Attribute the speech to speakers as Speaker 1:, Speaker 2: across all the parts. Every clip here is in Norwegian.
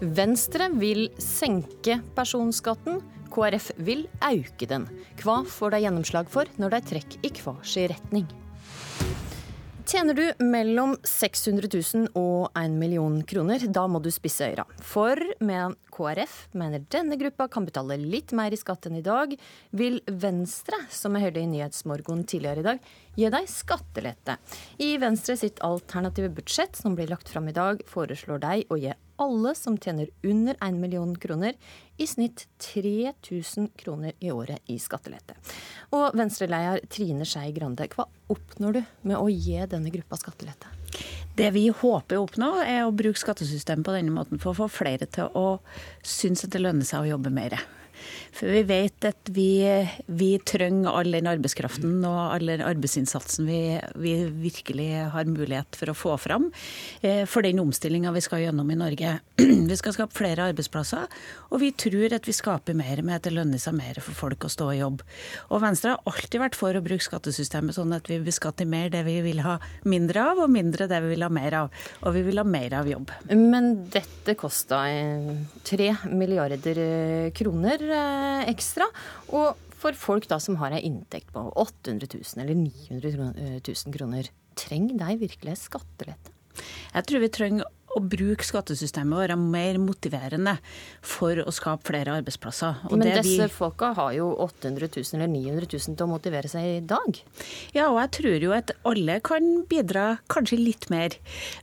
Speaker 1: Venstre vil senke personskatten. KrF vil auke den. Hva får de gjennomslag for når de trekker i hver sin retning? Tjener du mellom 600 000 og 1 million kroner, da må du spisse øyra. For med KrF mener denne gruppa kan betale litt mer i skatt enn i dag, vil Venstre, som jeg hørte i Nyhetsmorgen tidligere i dag, gi deg skattelette. I Venstre sitt alternative budsjett som blir lagt fram i dag, foreslår de å gi alle som tjener under 1 million kroner, i snitt 3000 kroner i året i skattelette. Og Venstre-leder Trine Skei Grande, hva oppnår du med å gi denne gruppa skattelette?
Speaker 2: Det vi håper å oppnå, er å bruke skattesystemet på denne måten for å få flere til å synes at det lønner seg å jobbe mer. For vi vet at vi, vi trenger all den arbeidskraften og all den arbeidsinnsatsen vi, vi, virkelig har mulighet for å få fram eh, for den omstillinga vi skal gjennom i Norge. Vi skal skape flere arbeidsplasser, og vi tror at vi skaper mer med at det lønner seg mer for folk å stå i jobb. Og Venstre har alltid vært for å bruke skattesystemet sånn at vi beskatter mer det vi vil ha mindre av, og mindre det vi vil ha mer av. Og vi vil ha mer av jobb.
Speaker 1: Men dette kosta tre milliarder kroner Eh, ekstra. Og for folk da som har ei inntekt på 800 000 eller 900 000 kroner, trenger de virkelig skattelette?
Speaker 2: Jeg tror vi trenger å bruke skattesystemet være mer motiverende for å skape flere arbeidsplasser.
Speaker 1: Og Men disse vi... folka har jo 800 000 eller 900 000 til å motivere seg i dag?
Speaker 2: Ja, og jeg tror jo at alle kan bidra kanskje litt mer,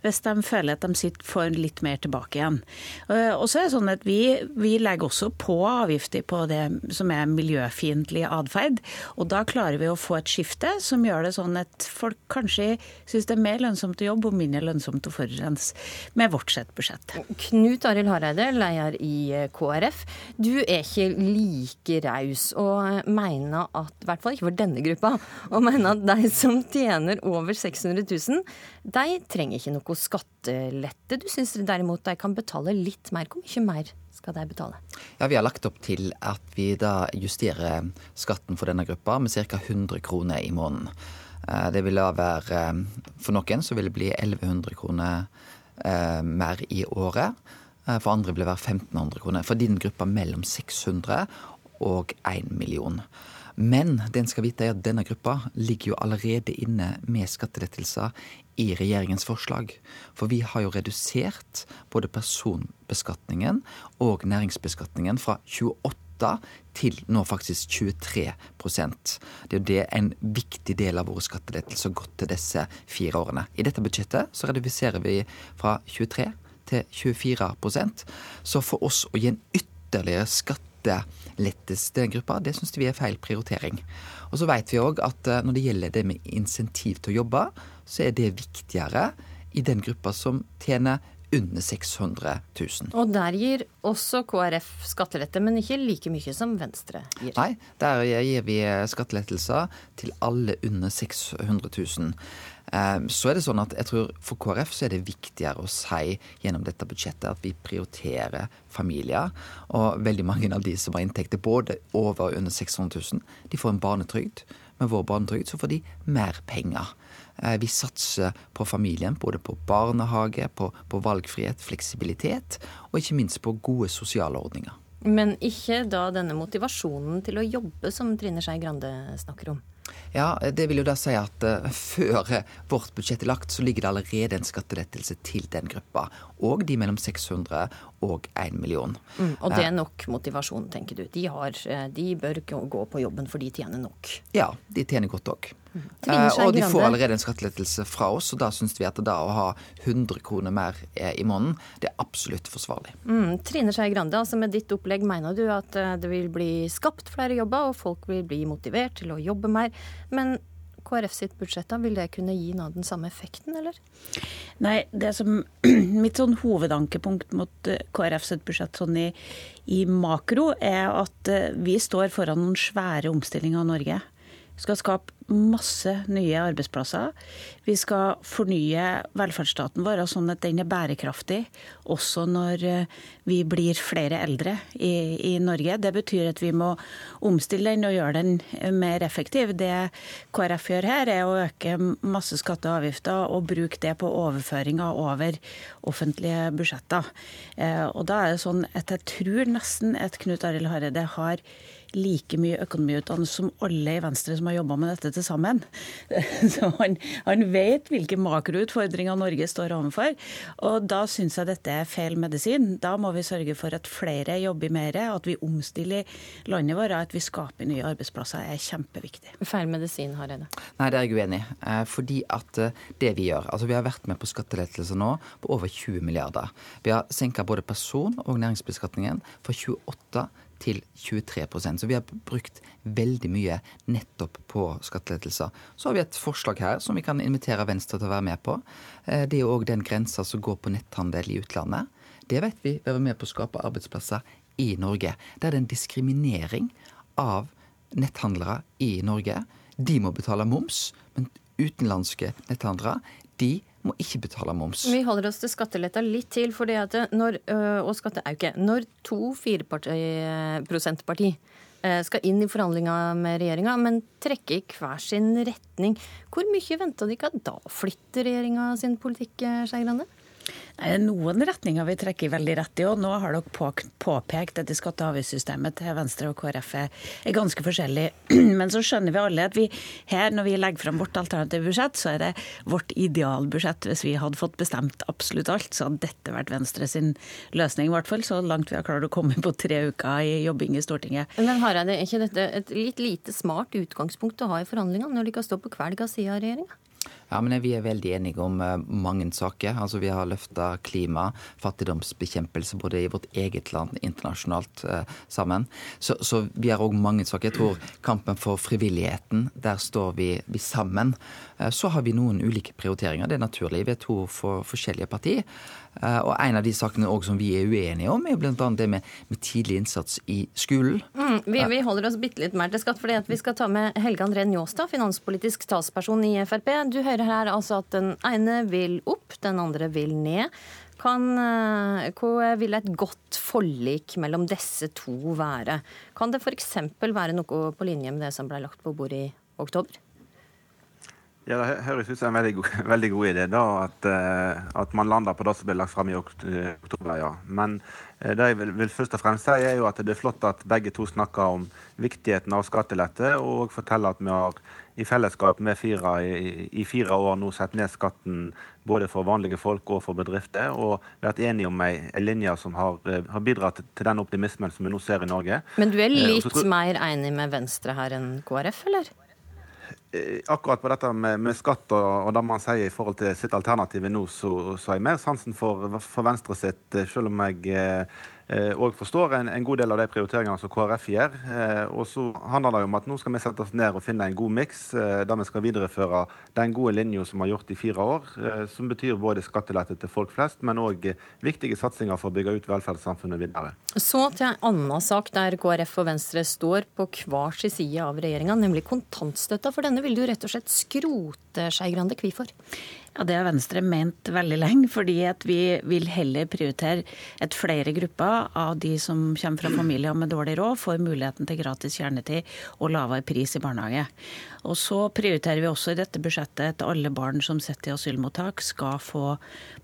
Speaker 2: hvis de føler at de sitter for litt mer tilbake igjen. Eh, og så er det sånn at vi, vi legger også på avgifter på det som er miljøfiendtlig atferd. Og da klarer vi å få et skifte som gjør det sånn at folk kanskje syns det er mer lønnsomt å jobbe og mindre lønnsomt å forurense med vårt sett budsjett.
Speaker 1: Knut Arild Hareide, leder i eh, KrF. Du er ikke like raus og mener at, i hvert fall ikke for denne gruppa, og mener at de som tjener over 600 000, de trenger ikke noe skattelette. Du syns derimot de kan betale litt mer. Hvor mye mer skal de betale?
Speaker 3: Ja, Vi har lagt opp til at vi da justerer skatten for denne gruppa med ca. 100 kroner i måneden. Eh, det vil da være eh, For noen så vil det bli 1100 kroner eh, mer i året. Eh, for andre vil det være 1500 kroner. For din gruppe mellom 600 og 1 million. Men den skal vite er at denne gruppa ligger jo allerede inne med skattelettelser i regjeringens forslag. For vi har jo redusert både personbeskatningen og næringsbeskatningen fra 28 til nå faktisk 23% Det er jo det en viktig del av våre skattelettelser gått til disse fire årene. I dette budsjettet så reduserer vi fra 23 til 24% Så for oss å gi en ytterligere skattelettelse til den gruppa, det syns vi er feil prioritering. Og så vet vi òg at eh, når det gjelder det med insentiv til å jobbe, så er det viktigere i den gruppa som tjener under 600 000.
Speaker 1: Og der gir også KrF skattelette, men ikke like mye som Venstre gir.
Speaker 3: Nei, der gir vi skattelettelser til alle under 600 000. Eh, så er det sånn at jeg tror For KrF så er det viktigere å si gjennom dette budsjettet at vi prioriterer familier. Og veldig mange av de som har inntekter både over og under 600 000, de får en barnetrygd. Med vår barnetrygd så får de mer penger. Eh, vi satser på familien, både på barnehage, på, på valgfrihet, fleksibilitet, og ikke minst på gode sosiale ordninger.
Speaker 1: Men ikke da denne motivasjonen til å jobbe som Trine Skei Grande snakker om?
Speaker 3: Ja, det vil jo da si at uh, før vårt budsjett er lagt, så ligger det allerede en skattelettelse til den gruppa. Og de mellom 600 og 1 million.
Speaker 1: Mm, og det er eh, nok motivasjon, tenker du. De, har, eh, de bør gå på jobben for de tjener nok.
Speaker 3: Ja, de tjener godt òg. Mm. og de får allerede en skattelettelse fra oss, og da syns vi at da å ha 100 kroner mer i måneden, det er absolutt forsvarlig.
Speaker 1: Mm. Trine Skei Grande, altså med ditt opplegg mener du at det vil bli skapt flere jobber, og folk vil bli motivert til å jobbe mer. Men KrF sitt budsjett, da, vil det kunne gi nå den samme effekten, eller?
Speaker 2: Nei, det som mitt sånn hovedankepunkt mot eh, KrF sitt budsjett sånn i, i makro, er at eh, vi står foran noen svære omstillinger av Norge. Vi skal skape masse nye arbeidsplasser. Vi skal fornye velferdsstaten vår sånn at den er bærekraftig også når eh, vi blir flere eldre i, i, Norge. Det betyr at vi må omstille den og gjøre den mer effektiv. Det KrF gjør her, er å øke masse skatter og avgifter og bruke det på overføringer over offentlige budsjetter. Eh, og da er det sånn at jeg tror nesten at Knut Arild Hareide har like mye økonomiutdannelse som alle i Venstre som har jobba med dette til sammen. Så han, han vet hvilke makroutfordringer Norge står overfor. Og da syns jeg dette er feil medisin. Da må vi sørge for at flere jobber mer, at vi omstiller landet vårt, at vi skaper nye arbeidsplasser er kjempeviktig.
Speaker 1: Feil medisin, Hareide?
Speaker 3: Nei, det er jeg uenig i. Eh, fordi at eh, det vi gjør Altså vi har vært med på skattelettelser nå på over 20 milliarder. Vi har senka både person- og næringsbeskatningen fra 28 til 23% Så vi har brukt veldig mye nettopp på skattelettelser. Så har vi et forslag her som vi kan invitere Venstre til å være med på. Eh, det er òg den grensa som går på netthandel i utlandet. Det vet vi vil være med på å skape arbeidsplasser i Norge. Det er en diskriminering av netthandlere i Norge. De må betale moms, men utenlandske netthandlere de må ikke betale moms.
Speaker 1: Vi holder oss til skatteletta litt til, for det at når, og skatteauke. Når to fireprosentparti skal inn i forhandlinga med regjeringa, men trekke i hver sin retning, hvor mye venta de ikke at da flytter regjeringa sin politikk, Skei Grande?
Speaker 2: Det er noen retninger vi trekker veldig rett i. og Nå har dere påpekt at skatte- og avgiftssystemet til Venstre og KrF er ganske forskjellig. Men så skjønner vi alle at vi her, når vi legger fram vårt alternative budsjett, så er det vårt idealbudsjett. Hvis vi hadde fått bestemt absolutt alt, så hadde dette vært Venstre sin løsning, i hvert fall. Så langt vi har klart å komme på tre uker i jobbing i Stortinget.
Speaker 1: Men Hareide, er ikke dette et litt lite smart utgangspunkt å ha i forhandlingene, når de kan stå på hver side av regjeringa?
Speaker 3: Ja, men Vi er veldig enige om uh, mange saker. Altså, Vi har løfta klima, fattigdomsbekjempelse både i vårt eget land internasjonalt eh, sammen. Så, så, vi har òg mange saker. Jeg tror kampen for frivilligheten, der står vi, vi sammen. Eh, så har vi noen ulike prioriteringer. Det er naturlig. Vi er to for, forskjellige partier. Eh, og en av de sakene som vi er uenige om, er bl.a. det med, med, tidlig innsats i skolen.
Speaker 1: Mm, vi, vi, holder oss bitte litt mer til skatt, fordi vi skal ta med Helge André Njåstad, finanspolitisk talsperson i Frp. Du hører her altså at den ene vil opp, den andre vil ned. Kan, eh, hva vil et godt forlik mellom disse to være? Kan det f.eks. være noe på linje med det som ble lagt på bordet i oktober?
Speaker 4: Ja, Det høres ut som en veldig god, veldig god idé da, at, uh, at, man lander på det som ble lagt fram i oktober. ja. Men uh, det jeg vil, vil, først og fremst si er jo at det er flott at begge to snakker om viktigheten av skattelette, og forteller at vi har i fellesskap med fire i, i fire år nå sett ned skatten både for vanlige folk og for bedrifter, og vært enige om ei, linje som har, har, bidratt til den optimismen som vi nå ser i Norge.
Speaker 1: Men du er litt tror... mer enig med Venstre her enn KrF, eller?
Speaker 4: Eh, akkurat på dette med, med skatt og, og, det man sier i forhold til sitt alternativ nå, så, så har jeg mer sansen for, for Venstre sitt, eh, selv om jeg eh, og eh, forstår en, en, god del av de prioriteringene som KrF gjør. Eh, og så handler det om at nå skal vi sette oss ned og finne en god miks eh, der vi skal videreføre den gode linja som vi har gjort i fire år, som betyr både skattelette til folk flest, men òg viktige satsinger for å bygge ut velferdssamfunnet videre.
Speaker 1: Så til en annen sak der KrF og Venstre står på hver sin side av regjeringa, nemlig kontantstøtta. For denne vil du rett og slett skrote, Skei Grande. Hvorfor?
Speaker 2: Ja, Det har Venstre ment veldig lenge, fordi at vi vil heller prioritere et flere grupper av de som kommer fra familier med dårlig råd, får muligheten til gratis kjernetid og lavere pris i barnehage. Og så prioriterer vi også i dette budsjettet at alle barn som sitter i asylmottak skal få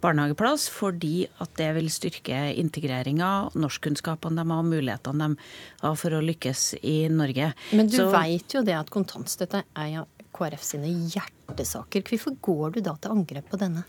Speaker 2: barnehageplass, fordi at det vil styrke integreringa, norskkunnskapene de har, mulighetene de har for å lykkes i Norge.
Speaker 1: Men du så, veit jo det at kontantstøtte er KrF sine hjertesaker. Hvorfor går du da til angrep på denne?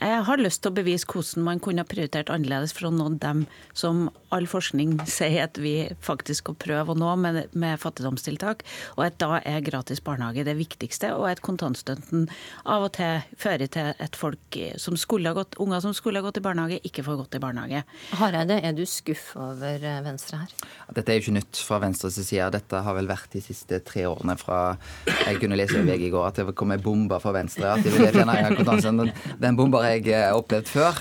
Speaker 2: Jeg har lyst til å bevise hvordan man kunne ha prioritert annerledes for å nå dem som all forskning sier at vi faktisk skal prøve å nå med, med fattigdomstiltak, og at da er gratis barnehage det viktigste, og at kontantstøtten av og til fører til at folk som skulle ha gått, unger som skulle ha gått i barnehage, ikke får gått i barnehage.
Speaker 1: Hareide, er du skuffa over eh, Venstre her?
Speaker 3: Dette er jo ikke nytt fra Venstres side. Dette har vel vært de siste tre årene fra Jeg kunne lese i VG i går at det kom en bom bombe for Venstre. At de ville kontantstøtten. Den, bomba har jeg eh, opplevd før.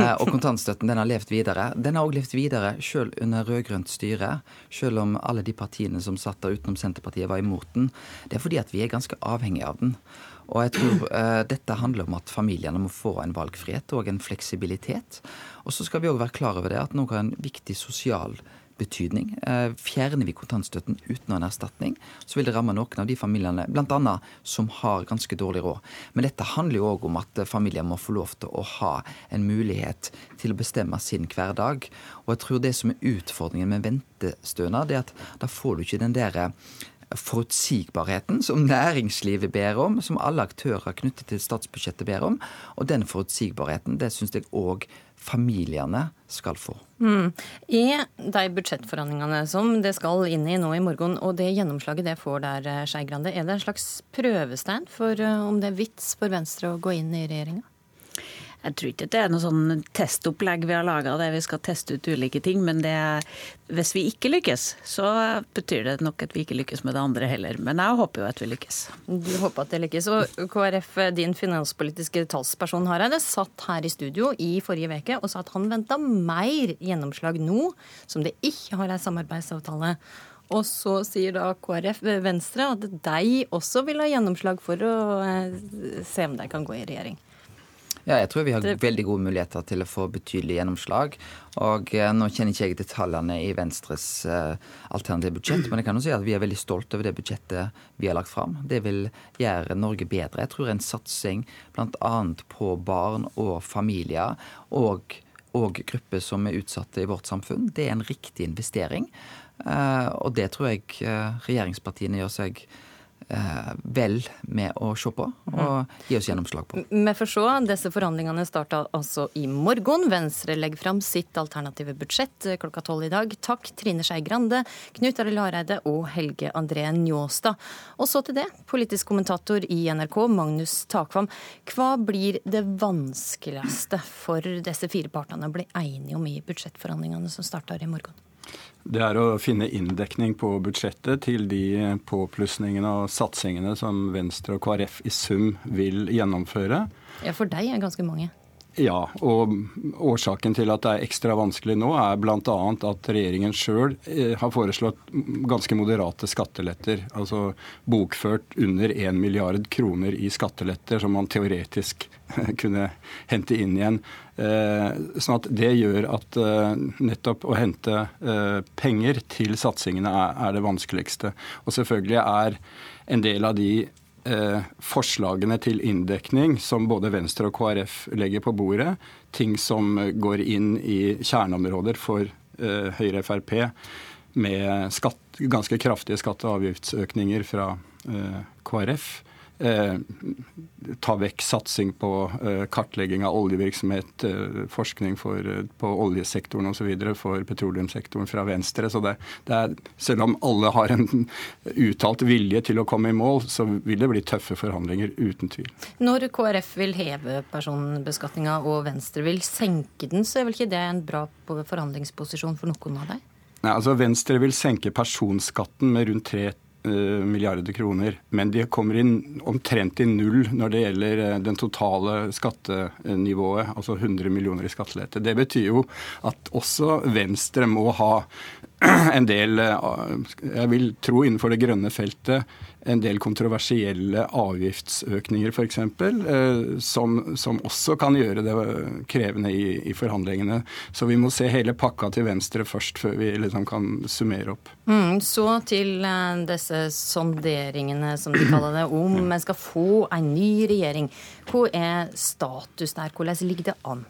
Speaker 3: Eh, og kontantstøtten den har levd videre. Den har òg levd videre selv under rød-grønt styre. Selv om alle de partiene som satt der utenom Senterpartiet var imot den. Det er fordi at vi er ganske avhengige av den. Og jeg tror uh, dette handler om at familiene må få en valgfrihet og en fleksibilitet. Og så skal vi òg være klar over det at noe har en viktig sosial betydning. Uh, fjerner vi kontantstøtten uten en erstatning, så vil det ramme noen av de familiene blant annet, som har ganske dårlig råd. Men dette handler jo òg om at familier må få lov til å ha en mulighet til å bestemme sin hverdag. Og jeg tror det som er utfordringen med ventestønad, er at da får du ikke den der forutsigbarheten som næringslivet ber om, som alle aktører knyttet til statsbudsjettet ber om. Og den forutsigbarheten, det syns jeg òg familiene skal få.
Speaker 1: Mm. I de budsjettforhandlingene som det skal inn i nå i morgen, og det gjennomslaget det får der, Skei Grande, er det en slags prøvestein for eh, om det er vits for Venstre å gå inn i regjeringa?
Speaker 2: Jeg tror ikke det er noe sånn testopplegg vi har laga der vi skal teste ut ulike ting. Men det, hvis vi ikke lykkes, så betyr det nok at vi ikke lykkes med det andre heller. Men jeg håper jo at vi lykkes.
Speaker 1: Du håper at det lykkes. Og KrF, din finanspolitiske talsperson Hareide, satt her i studio i forrige uke og sa at han venta mer gjennomslag nå som det ikke har ei samarbeidsavtale. Og så sier da KrF Venstre at de også vil ha gjennomslag for å eh, se om de kan gå i regjering.
Speaker 3: Ja, jeg tror vi har veldig gode muligheter til å få betydelig gjennomslag. Og eh, Nå kjenner ikke jeg detaljene i Venstres eh, alternative budsjett, men jeg kan jo si at vi er veldig stolt over det budsjettet vi har lagt fram. Det vil gjøre Norge bedre. Jeg tror en satsing bl.a. på barn og familier og, og grupper som er utsatte i vårt samfunn, det er en riktig investering. Eh, og det tror jeg regjeringspartiene gjør seg vel med å se på og gi oss gjennomslag på.
Speaker 1: Vi får se. Disse forhandlingene starter altså i morgen. Venstre legger fram sitt alternative budsjett eh, klokka tolv i dag. Takk Trine Skei Grande, Knut Arild Hareide og Helge André Njåstad. Og så til det, politisk kommentator i NRK, Magnus Takvam. Hva blir det vanskeligste for disse fire partene å bli enige om i budsjettforhandlingene som starter i morgen?
Speaker 5: Det er å finne inndekning på budsjettet til de påplussingene og satsingene som Venstre og KrF i sum vil gjennomføre.
Speaker 1: Ja, For deg er ganske mange.
Speaker 5: Ja, og årsaken til at det er ekstra vanskelig nå, er bl.a. at regjeringen sjøl eh, har foreslått ganske moderate skatteletter. Altså bokført under 1 milliard kroner i skatteletter, som man teoretisk kunne hente inn igjen. Eh, sånn at Det gjør at eh, nettopp å hente penger til satsingene er det vanskeligste. Og selvfølgelig er en del av de eh, forslagene til inndekning som både Venstre og KrF legger på bordet, ting som går inn i kjerneområder for eh, Høyre-Frp, med skatt, ganske kraftige skatte- og avgiftsøkninger fra eh, KrF ta vekk satsing på eh, kartlegging av oljevirksomhet, eh, forskning for, eh, på oljesektoren osv. for petroleumssektoren fra Venstre. Så det, det, er, selv om alle har en uttalt vilje til å komme i mål, så vil det bli tøffe forhandlinger, uten tvil.
Speaker 1: Når KrF vil heve personbeskatninga og Venstre vil senke den, så er vel ikke det en bra forhandlingsposisjon for noen av deg?
Speaker 5: Nei, altså Venstre vil senke personskatten med rundt 3 Eh, milliarder kroner. Men de kommer inn omtrent i null når det gjelder eh, den totale skattenivået, altså 100 millioner i skattelette. Det betyr jo at også Venstre må ha en del, eh, jeg vil tro innenfor det grønne feltet, en del kontroversielle avgiftsøkninger f.eks., eh, som, som også kan gjøre det krevende i, i, forhandlingene. Så vi må se hele pakka til Venstre først, før vi liksom kan summere opp.
Speaker 1: Mm, så til eh, disse sonderingene, som de kaller det, om vi skal få en ny regjering. Hva er status der? Hvordan ligger det an?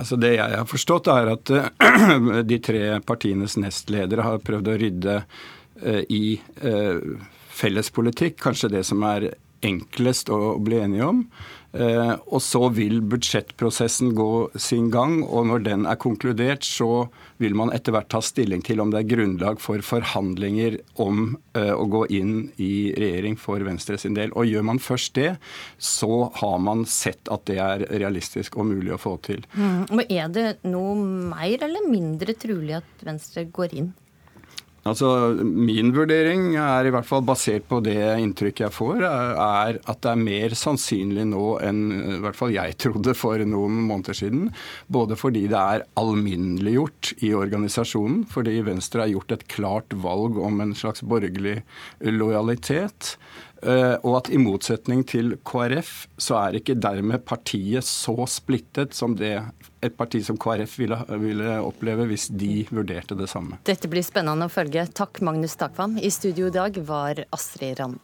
Speaker 5: Altså Det jeg har forstått, er at de tre partienes nestledere har prøvd å rydde uh, i uh, felles politikk, kanskje det som er enklest å bli enige om. Uh, og så vil budsjettprosessen gå sin gang, og når den er konkludert, så vil man etter hvert ta stilling til om det er grunnlag for forhandlinger om uh, å gå inn i regjering for Venstre sin del. Og gjør man først det, så har man sett at det er realistisk og mulig å få til.
Speaker 1: Mm. Men er det noe mer eller mindre trulig at Venstre går inn?
Speaker 5: Altså, Min vurdering er i hvert fall basert på det inntrykket jeg får, er at det er mer sannsynlig nå enn i hvert fall jeg trodde for noen måneder siden. Både fordi det er alminneliggjort i organisasjonen, fordi Venstre har gjort et klart valg om en slags borgerlig lojalitet. Eh, og at i motsetning til KrF, så er ikke dermed partiet så splittet som det et parti som KrF ville, ville oppleve hvis de vurderte det samme.
Speaker 1: Dette blir spennende å følge. Takk, Magnus Takvam. I studio i dag var Astrid Randen.